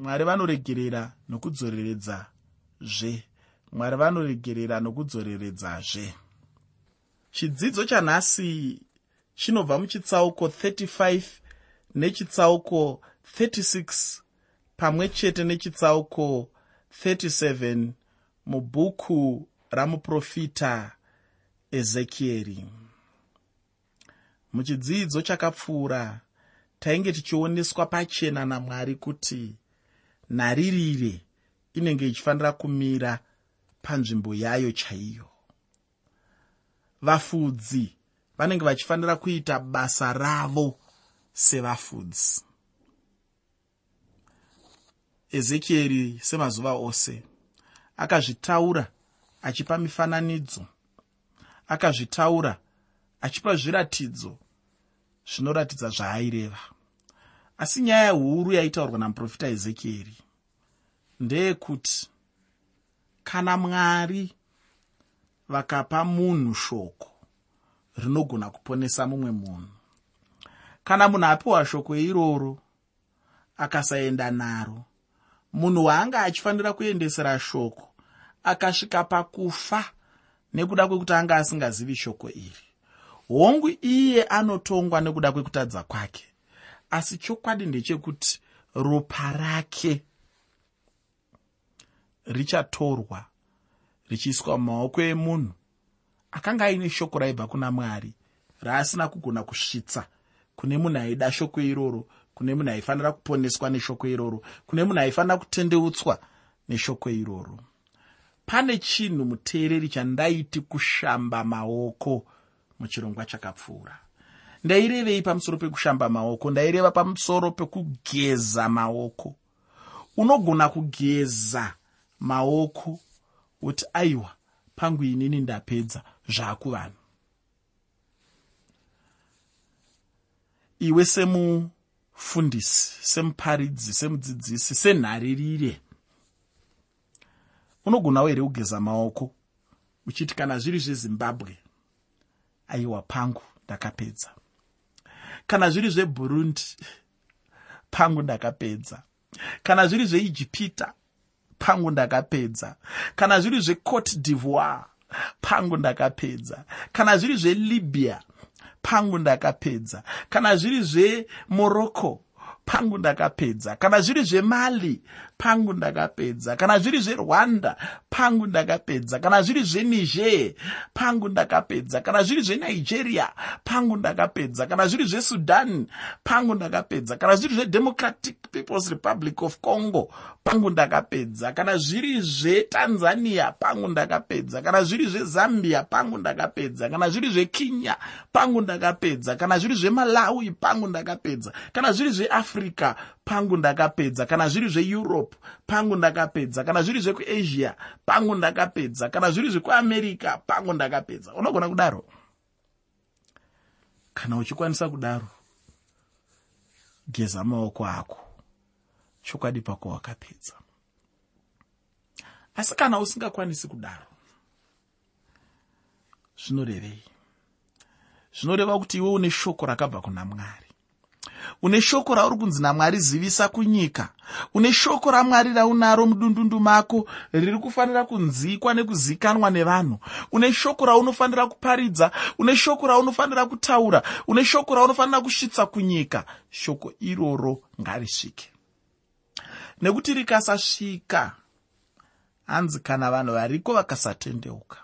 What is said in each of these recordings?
mwari vanoregerera nokudzoreredzazve. Mwari vanoregerera nokudzoreredzazve. Chidzidzo chanhasi chinobva muchitsauko 35 nechitsauko 36 pamwe chete nechitsauko 37 mubhuku ramuprofita ezekieri. Muchidzidzo chakapfuura tainge tichioneswa pachena namwari kuti nharirire inenge ichifanira kumira panzvimbo yayo chaiyo. Vafudzi vanenge vachifanira kuita basa ravo sevafudzi. Ezekieri semazuva ose akazvitaura achipa mifananidzo akazvitaura achipa zviratidzo zvinoratidza zvaaireva asi nyaya huru yaitaurwa namuprofita ezekieri ndeyekuti kana mwari vakapa munhu shoko rinogona kuponesa mumwe munhu kana munhu apiwa shoko iroro akasaenda naro munhu waanga achifanira kuendesera shoko akasvika pakufa nekuda kwekuti anga asingazivi shoko iri hongu iye anotongwa nekuda kwekutadza kwake asi chokwadi ndechekuti ropa rake richatorwa richiiswa mumaoko emunhu. Akanga aine shoko raibva kuna mwari raasina kugona kusvitsa kune munhu aida shoko iroro kune munhu aifanira kuponeswa neshoko iroro kune munhu aifanira kutendeutswa neshoko iroro. Pane chinhu muteereri chandaiti kushamba maoko muchirongwa chakapfuura ndairevei pamusoro pekushamba maoko ndaireva pamusoro pekugeza maoko. Unogona kugeza maoko kuti aiwa pangu inini ndapedza zvaakuvanhu iwe semufundisi semuparidzi semudzidzisi senharirire unogonawo here kugeza maoko uchiti kana zviri zvezimbabwe aiwa pangu ndakapedza kana zviri zveburundi pangu ndakapedza. Kana zviri zveijipita pangu ndakapedza. Kana zviri zvecote d'ivoire pangu ndakapedza. Kana zviri zvelibya pangu ndakapedza. Kana zviri zvemorocco pangu ndakapedza kana zviri zvemali pangu ndakapedza kana zviri zverwanda pangu ndakapedza kana zviri zveniger pangu ndakapedza kana zviri zvenigeria pangu ndakapedza kana zviri zvesudan pangu ndakapedza kana zviri zvedemocratic peoples republic of congo pangu ndakapedza kana zviri zvetanzania pangu ndakapedza kana zviri zvezambia pangu ndakapedza kana zviri zvekenya pangu ndakapedza kana zviri zvemalawi pangu ndakapedza kana zviri zveafrica pangu ndakapedza. Kana zviri zveeurope pangu ndakapedza. Kana zviri zvekuasia pangu ndakapedza. Kana zviri zvekuamerica pangu ndakapedza. Unogona kudaro? Kana uchikwanisa kudaro geza maoko ako. Chokwadi pako wakapedza. Asi kana usingakwanisi kudaro zvinorevei? Zvinoreva kuti iwe une shoko rakabva kuna mwari une shoko rauri kunzi namwari zivisa kunyika. Une shoko ramwari raunaro mudundundu mako riri kufanira kunzikwa nekuzikanwa nevanhu. Une shoko raunofanira kuparidza une shoko raunofanira kutaura une shoko raunofanira kusvitsa kunyika. Shoko iroro ngarisvike. Nekuti rikasasvika hanzi kana vanhu variko vakasatendeuka.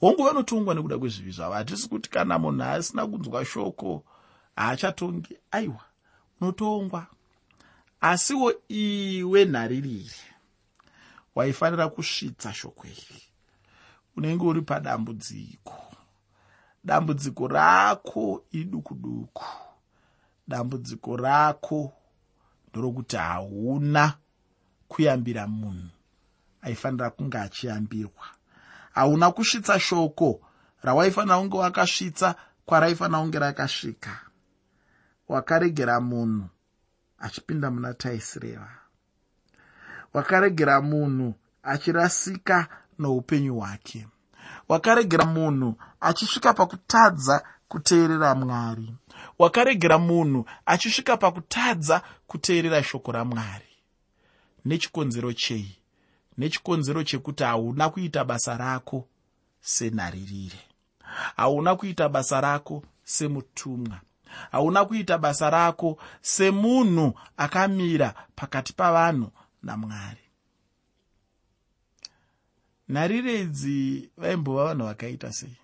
Hongu vanotongwa nekuda kwezvivi zvavo hatisi kuti kana munhu asina kunzwa shoko haachatongi. Aiwa unotongwa. Asiwo iwe nharirire waifanira kusvitsa shoko iri. Unenge uri padambudziko. Dambudziko rako iduku duku dambudziko rako ndorokuti hauna kuyambira munhu. Aifanira kunge achiyambirwa. Hauna kusvitsa shoko. Rawaifanira kunge wakasvitsa kwaraifanira kunge rakasvika wakaregera munhu achipinda muna taisireva. Wakaregera munhu achirasika noupenyu hwake. Wakaregera munhu achisvika pakutadza kuteerera mwari. Wakaregera munhu achisvika pakutadza kuteerera shoko ramwari. Nechikonzero chei? Nechikonzero chekuti hauna kuita basa rako senharirire hauna kuita basa rako semutumwa hauna kuita basa rako semunhu akamira pakati pavanhu namwari. Nharire idzi vaimbova vanhu vakaita sei?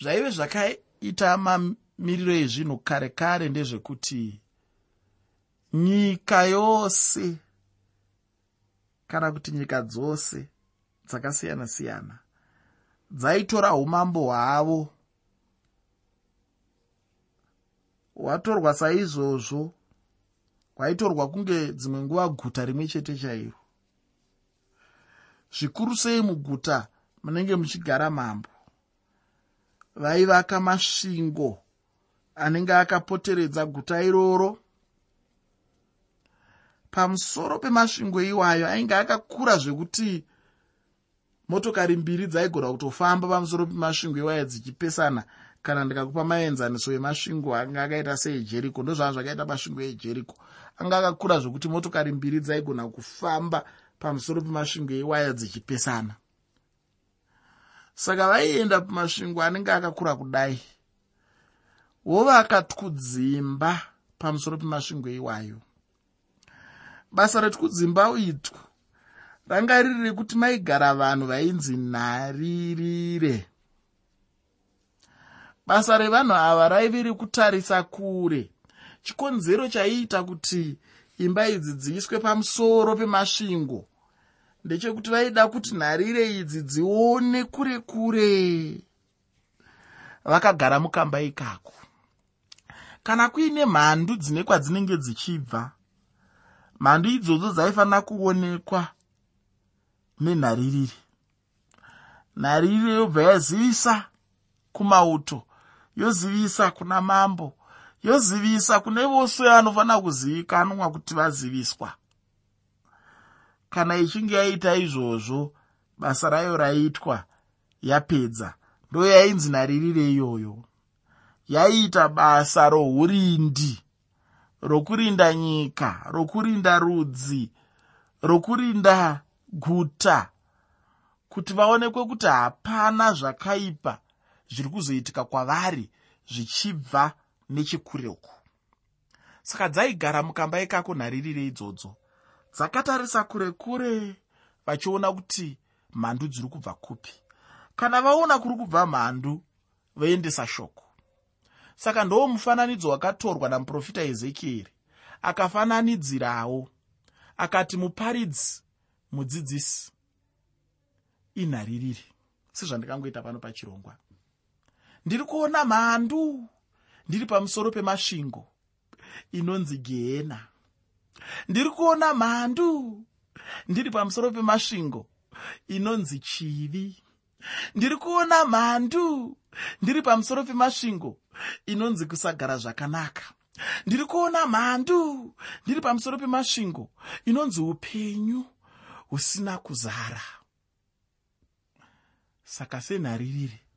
Zvaive zvakaita mamiriro ezvinhu kare kare ndezvekuti nyika yose kana kuti nyika dzose dzakasiyana-siyana dzaitora umambo hwavo hwatorwa saizvozvo hwaitorwa kunge dzimwe nguva guta rimwe chete chairo. Zvikuru sei muguta munenge muchigara mambo? Vaivaka masvingo anenge akapoteredza guta iroro. Pamusoro pemasvingo iwayo ainge akakura zvekuti motokari mbiri dzaigona kutofamba pamusoro pemasvingo iwayo dzichipesana kana ndikakupa maenzaniso emasvingo anga akaita seejeriko ndozvaa zvakaita masvingo ejeriko anga akakura zvokuti motokari mbiri dzaigona kufamba pamusoro pemasvingo ewaya dzichipesana. Saka vaienda pamasvingo anenge akakura kudai vovakatwudzimba pamusoro pemasvingo iwayo basa retwudzimba itwu ranga riri rekuti maigara vanhu vainzi nharirire basa revanhu ava raive rekutarisa kure. Chikonzero chaiita kuti imba idzi dziiswe pamusoro pemasvingo. Ndechekuti vaida kuti nharire idzi dzione kure kure. Vakagara mukamba ikako. Kana kuine mhandu dzine kwadzinenge dzichibva mhandu idzodzo dzaifanira kuonekwa nenharirire. Nharirire yobva yazivisa kumauto yozivisa kuna mambo yozivisa kune vose vanofanira kuzivikanwa kuti vaziviswa. Kana ichinge yaita izvozvo basa rayo raitwa yapedza ndo yainzi nharirire iyoyo yaiita basa rourindi rokurinda nyika rokurinda rudzi rokurinda guta kuti vaonekwe kuti hapana zvakaipa zviri kuzoitika kwavari zvichibva nechikureuku saka dzaigara mukamba ikako nharirire idzodzo dzakatarisa kure kure vachiona kuti mhandu dziri kubva kupi. Kana vaona kuri kubva mhandu voendesa shoko. Saka ndowo mufananidzo wakatorwa namuprofita ezekieri. Akafananidzirawo akati muparidzi mudzidzisi inhaririri sezvandikangoita pano pachirongwa ndiri kuona mhandu ndiri pamusoro pemasvingo. Inonzi gehena ndiri kuona mhandu ndiri pamusoro pemasvingo. Inonzi chivi. Ndiri kuona mhandu ndiri pamusoro pemasvingo. Inonzi kusagara zvakanaka. Ndiri kuona mhandu ndiri pamusoro pemasvingo. Inonzi upenyu husina kuzara. Saka senharirire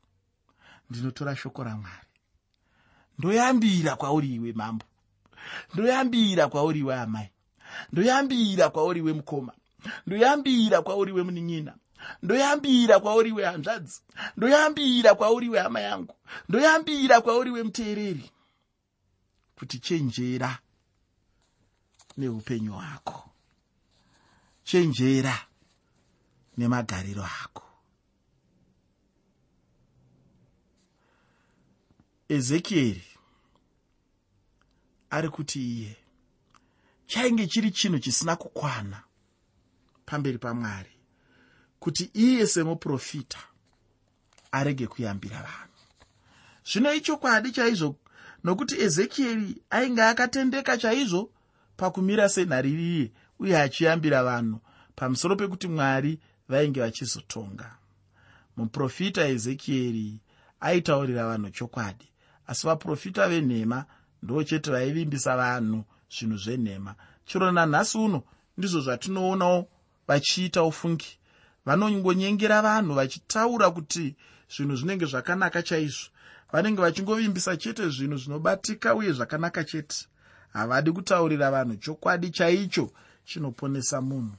ndinotora shoko ramwari. Ndoyambira kwauri iwe mambo. Ndoyambira kwauri iwe amai. Ndoyambira kwauri iwe mukoma. Ndoyambira kwauri iwe munin'ina. Ndoyambira kwauri iwe hanzvadzi. Ndoyambira kwauri iwe hama yangu. Ndoyambira kwauri iwe muteereri. Kuti chenjera neupenyu hwako. Chenjera nemagariro ako ezekieri ari kuti iye chainge chiri chinhu chisina kukwana pamberi pamwari kuti iye semuprofita arege kuyambira vanhu. Zvino ichokwadi chaizvo nokuti ezekieri ainge akatendeka chaizvo pakumira senhaririye uye achiyambira vanhu pamusoro pekuti mwari vainge vachizotonga. Muprofita ezekieri aitaurira vanhu chokwadi asi vaprofita venhema ndo chete vaivimbisa vanhu zvinhu zvenhema. Chiro nanhasi uno ndizvo zvatinoonawo vachiita ufungi. Vanongonyengera vanhu vachitaura kuti zvinhu zvinenge zvakanaka chaizvo. Vanenge vachingovimbisa chete zvinhu zvinobatika uye zvakanaka chete. Havadi kutaurira vanhu chokwadi chaicho chinoponesa munhu.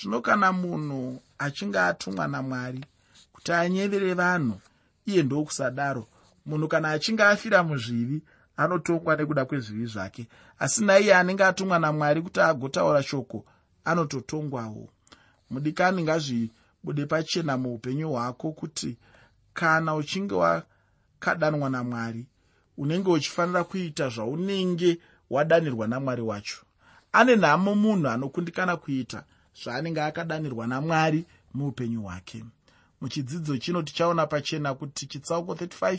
Zvino kana munhu achinge atumwa namwari kuti anyevere vanhu iye ndokusadaro munhu kana achinge afira muzvivi anotongwa nekuda kwezvivi zvake. Asi naiye anenge atumwa namwari kuti agotaura shoko anototongwawo. Mudikani ngazvibude pachena muupenyu hwako kuti kana uchinge wakadanwa namwari unenge uchifanira kuita zvaunenge wadanirwa namwari wacho. Ane nhamo munhu anokundikana kuita zvaanenge akadanirwa namwari muupenyu hwake. Muchidzidzo chino tichaona pachena kuti chitsauko 35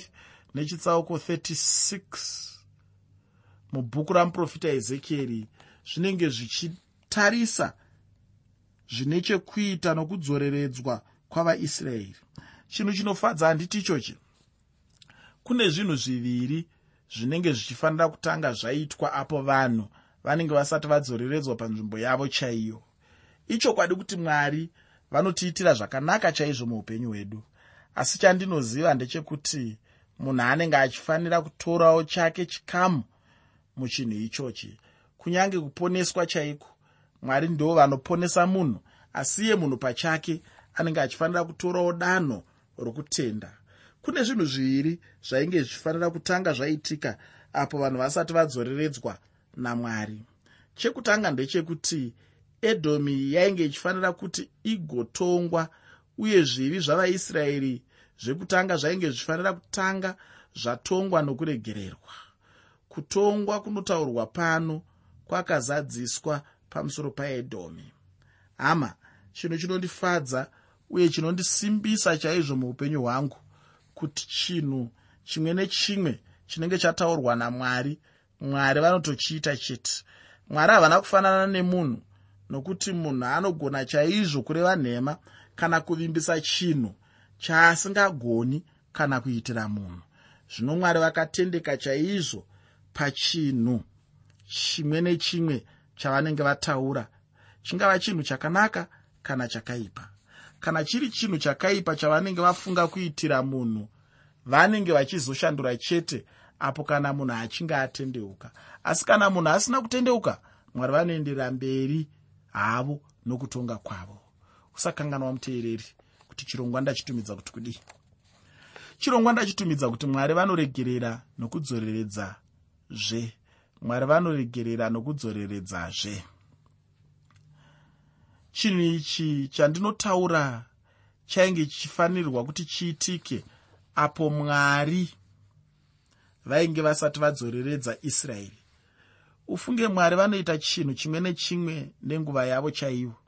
nechitsauko 36 mubhuku ramuprofita ezekieri zvinenge zvichitarisa zvine chekuita nokudzoreredzwa kwavaisraeri. Chinhu chinofadza handiti ichochi kune zvinhu zviviri zvinenge zvichifanira kutanga zvaitwa apo vanhu vanenge vasati vadzoreredzwa panzvimbo yavo chaiyo. Ichokwadi kuti mwari vanotiitira zvakanaka chaizvo muupenyu hwedu. Asi chandinoziva ndechekuti munhu anenge achifanira kutorawo chake chikamu muchinhu ichochi. Kunyange kuponeswa chaiko? Mwari ndo vanoponesa munhu asi iye munhu pachake anenge achifanira kutorawo danho rokutenda. Kune zvinhu zviviri zvainge zvichifanira kutanga zvaitika apo vanhu vasati vadzoreredzwa namwari. Chekutanga ndechekuti edhomi yainge ichifanira kuti igotongwa uye zvivi zvavaisraeri zvekutanga zvainge zvichifanira kutanga zvatongwa nokuregererwa. Kutongwa kunotaurwa pano kwakazadziswa pamusoro paedhomi hama chinhu chinondifadza uye chinondisimbisa chaizvo muupenyu hwangu kuti chinhu chimwe nechimwe chinenge chataurwa namwari mwari vanotochiita chete. Mwari havana kufanana nemunhu nokuti munhu anogona chaizvo kureva nhema kana kuvimbisa chinhu chaasingagoni kana kuitira munhu. Zvino mwari vakatendeka chaizvo pachinhu chimwe nechimwe chavanenge vataura. Chingava chinhu chakanaka kana chakaipa. Kana chiri chinhu chakaipa chavanenge vafunga kuitira munhu vanenge vachizoshandura chete apo kana munhu achinge atendeuka. Asi kana munhu asina kutendeuka mwari vanoenderera mberi havo nokutonga kwavo. Usakanganwa muteereri kuti chirongwa ndachitumidza kuti kudii? Chirongwa ndachitumidza kuti mwari vanoregerera nokudzoreredzazve mwari vanoregerera nokudzoreredzazve chinhu ichi chandinotaura chainge chichifanirwa kuti chiitike apo mwari vainge vasati vadzoreredza israeri. Ufunge mwari vanoita chinhu chimwe nechimwe nenguva yavo chaivo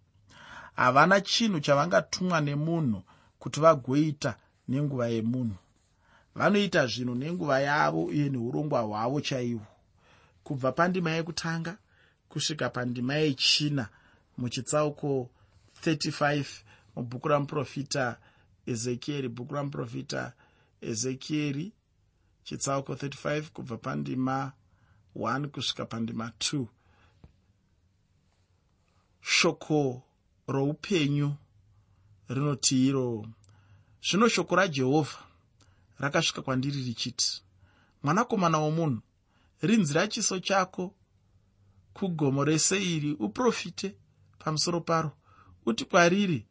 havana chinhu chavangatumwa nemunhu kuti vagoita nenguva yemunhu. Vanoita zvinhu nenguva yavo uye neurongwa hwavo chaihwo kubva pandima yekutanga kusvika pandima yechina muchitsauko 35 mubhuku ramuprofita ezekieri bhuku ramuprofita ezekieri chitsauko 35 kubva pandima 1 kusvika pandima 2 shoko roupenyu rinoti iro zvino shoko rajehovha rakasvika kwandiri richiti mwanakomana womunhu rinzira chiso chako kugomo reseiri uprofite pamusoro paro. Uti kwariri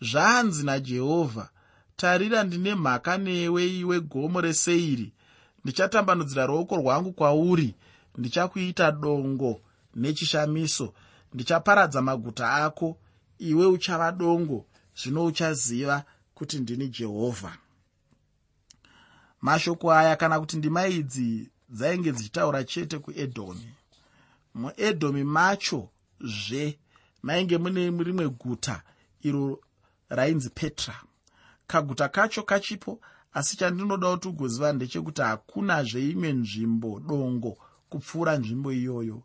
zvanzi najehovha tarira ndine mhaka newe iwe gomo reseiri. Ndichatambanudzira ruoko rwangu kwauri. Ndichakuita dongo nechishamiso. Ndichaparadza maguta ako iwe uchava dongo zvino uchaziva kuti ndini jehovha. Mashoko aya kana kuti ndima idzi dzainge dzichitaura chete kuedhomi muedhomi macho zve mainge mune rimwe guta iro rainzi petra. Kaguta kacho kachipo asi chandinoda kuti ugoziva ndechekuti hakunazve imwe nzvimbo dongo kupfuura nzvimbo iyoyo.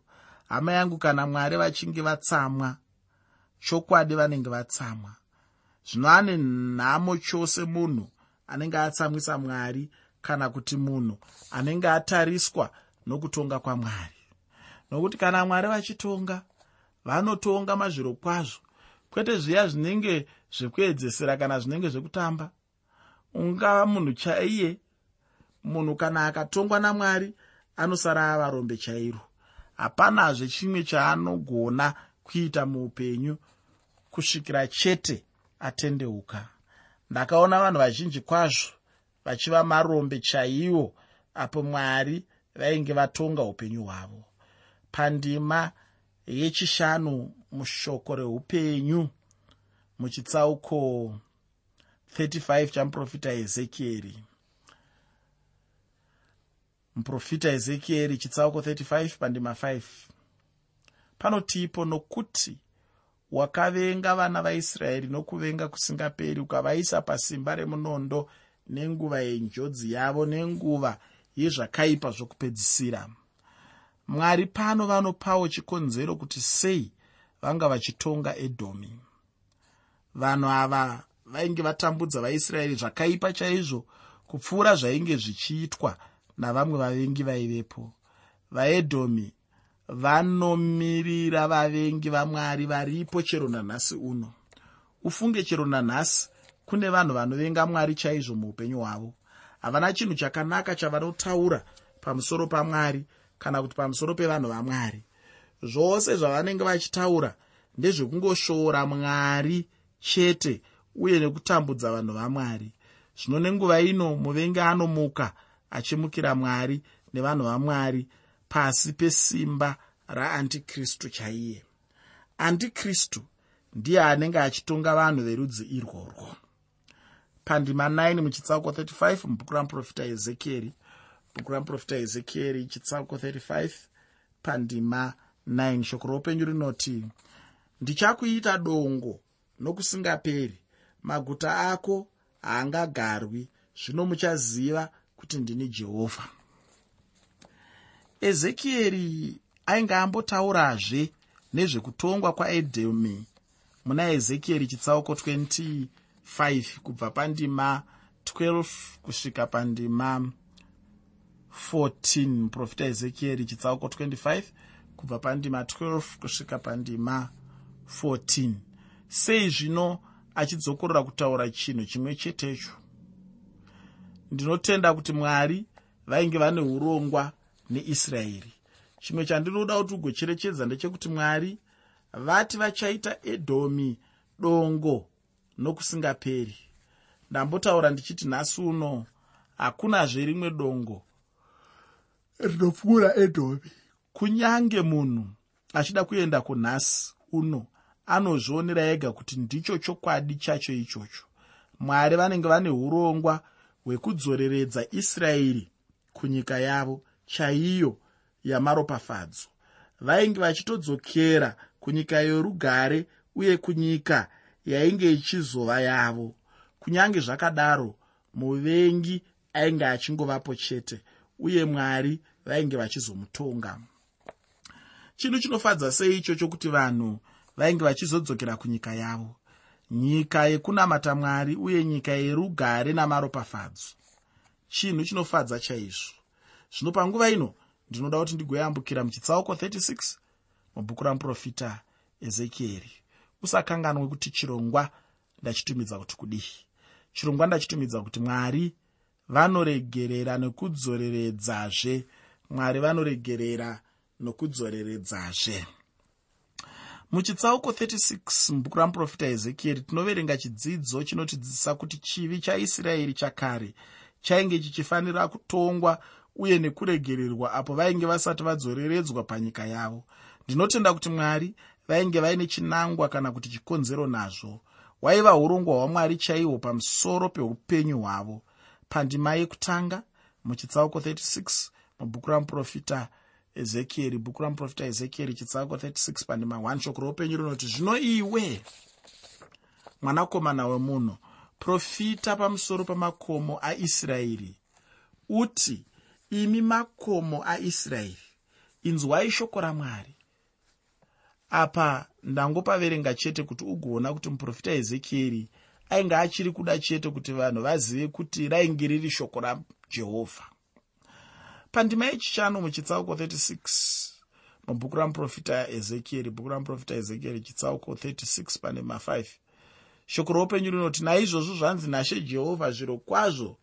Hama yangu kana mwari vachinge vatsamwa chokwadi vanenge vatsamwa. Zvino ane nhamo chose munhu anenge atsamwisa mwari kana kuti munhu anenge atariswa nokutonga kwamwari. Nokuti kana mwari vachitonga vanotonga mazviro kwazvo. Kwete zviya zvinenge zvekuedzesera kana zvinenge zvekutamba. Ungava munhu chaiye munhu kana akatongwa namwari anosara avarombe chairo. Hapanazve chimwe chaanogona kuita muupenyu kusvikira chete atendeuka. Ndakaona vanhu vazhinji kwazvo vachiva marombe chaiwo apo mwari vainge vatonga upenyu hwavo. Pandima yechishanu mushoko reupenyu muchitsauko 35 chamuprofita ezekieri. Muprofita ezekieri chitsauko 35 pandima 5 panotiipo nokuti wakavenga vana vaisraeri nokuvenga kusingaperi ukavaisa pasimba remunondo nenguva yenjodzi yavo nenguva yezvakaipa zvokupedzisira. Mwari pano vanopawo chikonzero kuti sei vanga vachitonga edhomi vanhu ava vainge vatambudza vaisraeri zvakaipa chaizvo kupfuura zvainge zvichiitwa navamwe vavengi vaivepo. Vaedhomi vanomirira vavengi vamwari varipo chero nanhasi uno. Ufunge chero nanhasi kune vanhu vanovenga mwari chaizvo muupenyu hwavo. Havana chinhu chakanaka chavanotaura pamusoro pamwari kana kuti pamusoro pevanhu vamwari zvose zvavanenge vachitaura ndezvekungoshoora mwari chete uye nekutambudza vanhu vamwari zvino nenguva ino muvengi anomuka achimukira mwari nevanhu vamwari pasi pesimba raandikristu chaiye. Andikristu ndiye anenge achitonga vanhu verudzi irworwo. Pandima 9 muchitsauko 35 mubhuku ramuprofita ezekieri. Bhuku ramuprofita ezekieri chitsauko 35 pandima 9 shoko roupenyu rinoti ndichakuita dongo nokusingaperi. Maguta ako haangagarwi. Zvino muchaziva kuti ndini jehovha ezekieri ainge ambotaurazve nezvekutongwa kwaedhomi. Muna ezekieri chitsauko 25 kubva pandima 12 kusvika pandima 14 muprofita ezekieri chitsauko 25 kubva pandima 12 kusvika pandima 14 sei zvino achidzokorora kutaura chinhu chimwe chetecho. Ndinotenda kuti mwari vainge vane urongwa neisraeri. Chimwe chandinoda kuti ugocherechedza ndechekuti mwari vati vachaita edhomi dongo nokusingaperi. Ndambotaura ndichiti nhasi uno hakunazve rimwe dongo rinopfuura edhomi kunyange munhu achida kuenda kunhasi uno anozvionera ega kuti ndicho chokwadi chacho ichocho. Mwari vanenge vane urongwa hwekudzoreredza israeri kunyika yavo chaiyo yamaropafadzo vainge vachitodzokera kunyika yorugare uye kunyika yainge ichizova yavo. Kunyange zvakadaro muvengi ainge achingovapo chete uye mwari vainge vachizomutonga. Chinhu chinofadza sei ichocho kuti vanhu vainge vachizodzokera kunyika yavo. Nyika yekunamata mwari uye nyika yerugare namaropafadzo chinhu chinofadza chaizvo zvino panguva ino ndinoda kuti ndigoyambukira muchitsauko 36 mubhuku ramuprofita ezekieri. Usakanganwe kuti chirongwa ndachitumidza kuti kudii. Chirongwa ndachitumidza kuti mwari vanoregerera nekudzoreredzazve mwari vanoregerera nokudzoreredzazve muchitsauko 36 mubhuku ramuprofita ezekieri tinoverenga chidzidzo chinotidzidzisa kuti chivi chaisraeri chakare chainge chichifanira kutongwa uye nekuregererwa apo vainge vasati vadzoreredzwa panyika yavo. Ndinotenda kuti mwari vainge vaine chinangwa kana kuti chikonzero nazvo. Waiva urongwa hwamwari chaihwo pamusoro peupenyu hwavo. Pandima yekutanga muchitsauko 36 mubhuku ramuprofita ezekieri bhuku ramuprofita ezekieri chitsauko 36 pandima 1 shoko roupenyu rinoti zvino iwe mwanakomana wemunhu profita pamusoro pamakomo aisraeri uti imi makomo aisraeri inzwai shoko ramwari. Apa ndangopaverenga chete kuti ugoona kuti muprofita ezekieri ainge achiri kuda chete kuti vanhu vazive kuti rainge riri shoko rajehovha pandima yechishanu muchitsauko 36 mubhuku ramuprofita ezekieri bhuku ramuprofita ezekieri chitsauko 36 pane ma5 shoko roupenyu rinoti naizvozvo zvanzi nashe jehovha zviro kwazvo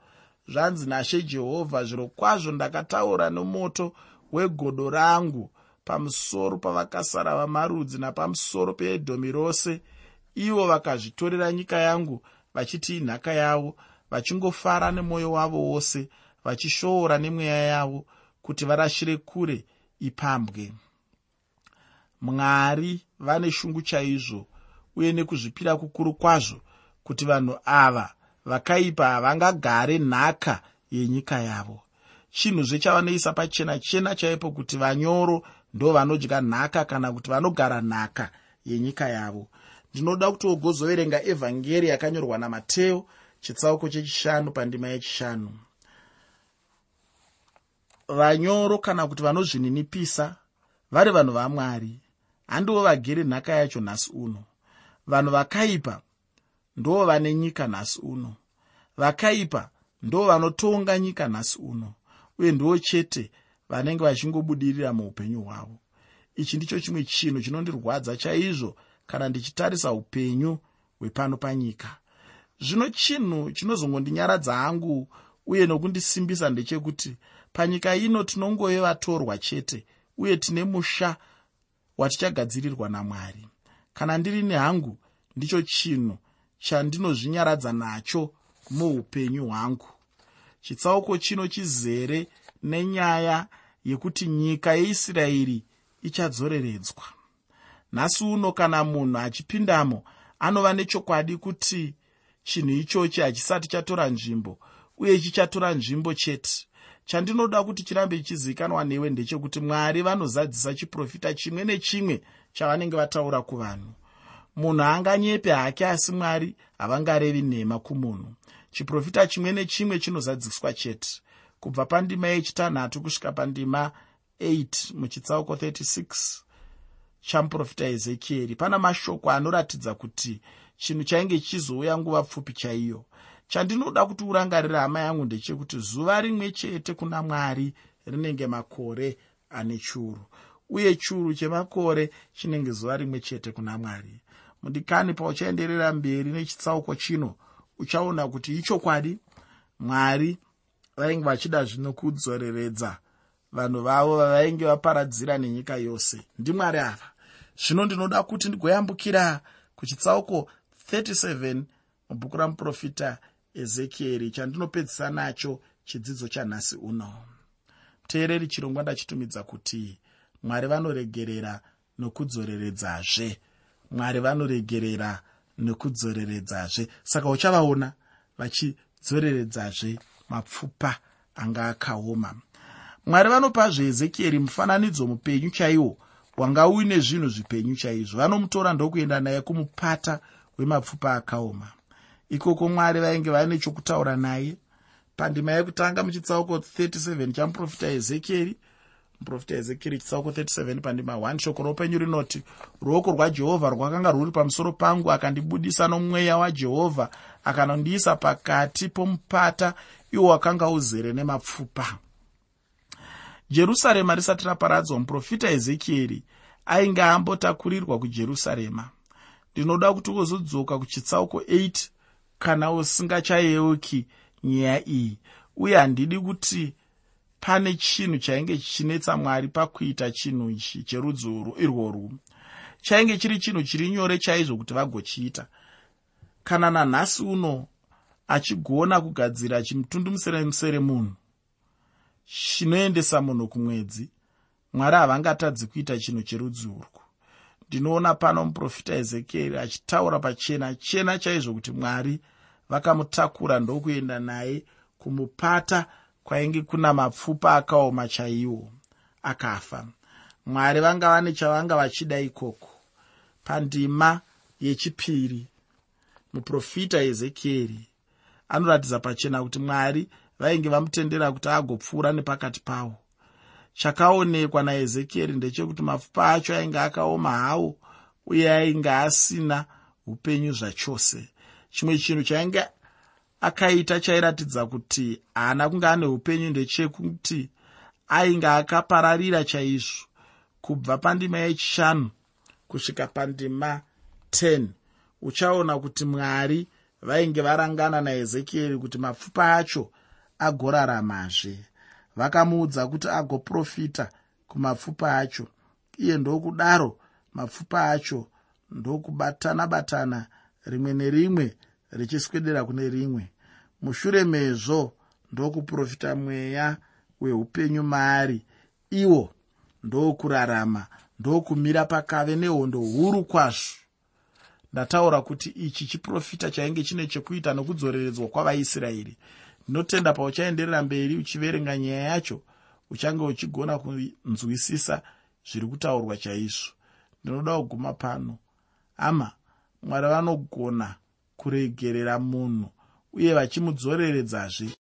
zvanzi nashe jehovha zviro kwazvo ndakataura nomoto wegodo rangu pamusoro pavakasara vamarudzi napamusoro peedhomi rose. Ivo vakazvitorera nyika yangu vachiti inhaka yavo vachingofara nemwoyo wavo wose vachishoora nemweya yavo kuti varashire kure ipambwe. Mwari vane shungu chaizvo uye nekuzvipira kukuru kwazvo kuti vanhu ava vakaipa havangagare nhaka yenyika yavo. Chinhuzve chavanoisa pachena chena chaipo kuti vanyoro ndo vanodya nhaka kana kuti vanogara nhaka yenyika yavo. Ndinoda kuti wogozoverenga evhangeri yakanyorwa namateo chitsauko chechishanu pandima yechishanu. Vanyoro kana kuti vanozvininipisa vari vanhu vamwari handivo vagere nhaka yacho nhasi uno. Vanhu vakaipa ndo vane nyika nhasi uno. Vakaipa ndo vanotonga nyika nhasi uno uye ndo chete vanenge vachingobudirira muupenyu hwavo. Ichi ndicho chimwe chinhu chinondirwadza chaizvo kana ndichitarisa upenyu hwepano panyika. Zvino chinhu chinozongodinyaradza hangu uye nokundisimbisa ndechekuti panyika ino tinongove vatorwa chete uye tine musha watichagadzirirwa namwari. Kana ndiri nehangu ndicho chinhu chandinozvinyaradza nacho muupenyu hwangu. Chitsauko chino chizere nenyaya yekuti nyika yeisraeri ichadzoreredzwa. Nhasi uno kana munhu achipindamo anova nechokwadi kuti chinhu ichochi hachisati chatora nzvimbo uye chichatora nzvimbo chete. Chandinoda kuti chirambe chichizivikanwa newe ndechekuti mwari vanozadzisa chiprofita chimwe nechimwe chavanenge vataura kuvanhu munhu anganyepe hake asi mwari havangarevi nhema kumunhu. Chiprofita chimwe nechimwe chinozadziswa chete. Kubva pandima yechitanhatu kusvika pandima 8 muchitsauko 36 chamuprofita ezekieri. Pana mashoko anoratidza kuti chinhu chainge chichizouya nguva pfupi chaiyo. Chandinoda kuti urangarira hama yangu ndechekuti zuva rimwe chete kuna mwari rinenge makore ane churu uye churu chemakore chinenge zuva rimwe chete kuna mwari mudikani pauchaenderera mberi nechitsauko chino uchaona kuti ichokwadi mwari vainge vachida zvino kudzoreredza vanhu vavo vavainge vaparadzira nenyika yose. Ndimwari ava. Zvino ndinoda kuti ndigoyambukira kuchitsauko 37 mubhuku ramuprofita ezekieri chandinopedzisa nacho chidzidzo chanhasi uno. Muteereri chirongwa ndachitumidza kuti mwari vanoregerera nokudzoreredzazve mwari vanoregerera nokudzoreredzazve saka uchavaona vachidzoreredzazve mapfupa anga akaoma. Mwari vanopazve ezekieri mufananidzo mupenyu chaiwo wanga uine zvinhu zvipenyu chaizvo. Vanomutora ndokuenda naye kumupata wemapfupa akaoma. Ikoko mwari vainge vaine chokutaura naye. Pandima yekutanga muchitsauko 37 chamuprofita ezekieri muprofita ezekieri chitsauko 37 pandima 1 shoko roupenyu rinoti ruoko rwajehovha rwakanga rwuri pamusoro pangu akandibudisa nomweya wajehovha akanondiisa pakati pomupata iwo wakanga uzere nemapfupa. Jerusarema risati raparadzwa muprofita ezekieri ainge ambotakurirwa kujerusarema. Ndinoda kuti wozodzoka kuchitsauko 8 kana usingachayeuki nyaya iyi. Uye handidi kuti pane chinhu chainge chichinetsa mwari pakuita chinhu ichi cherudzi irworwu chainge chiri chinhu chiri nyore chaizvo kuti vagochiita. Kana nanhasi uno achigona kugadzira chimutundumusere munhu chinoendesa munhu kumwedzi mwari havangatadzi kuita chinhu cherudzi urwu. Ndinoona pano muprofita ezekieri achitaura pachena chena chaizvo kuti mwari vakamutakura ndokuenda naye kumupata kwainge kuna mapfupa akaoma chaiwo akafa. Mwari vanga vane chavanga vachida ikoko. Pandima yechipiri muprofita ezekieri anoratidza pachena kuti mwari vainge vamutendera kuti agopfuura nepakati pavo chakaonekwa naezekieri ndechekuti mapfupa acho ainge akaoma hawo uye ainge asina upenyu zvachose. Chimwe chinhu chainge akaita chairatidza kuti haana kunge ane upenyu ndechekuti ainge akapararira chaizvo kubva pandima yechishanu kusvika pandima 10 uchaona kuti mwari vainge varangana naezekieri kuti mapfupa acho agoraramazve vakamuudza kuti agoprofita kumapfupa acho iye ndokudaro mapfupa acho ndokubatana batana rimwe nerimwe richiswedera kune rimwe. Mushure mezvo ndokuprofita mweya weupenyu maari. Iwo ndokurarama ndokumira pakave nehondo huru kwazvo. Ndataura kuti ichi chiprofita chainge chine chekuita nokudzoreredzwa kwavaisraeri. Ndinotenda pauchaenderera mberi uchiverenga nyaya yacho uchange uchigona kunzwisisa zviri kutaurwa chaizvo. Ndinoda kuguma pano. Ama mwari vanogona kuregerera munhu uye vachimudzoreredzazve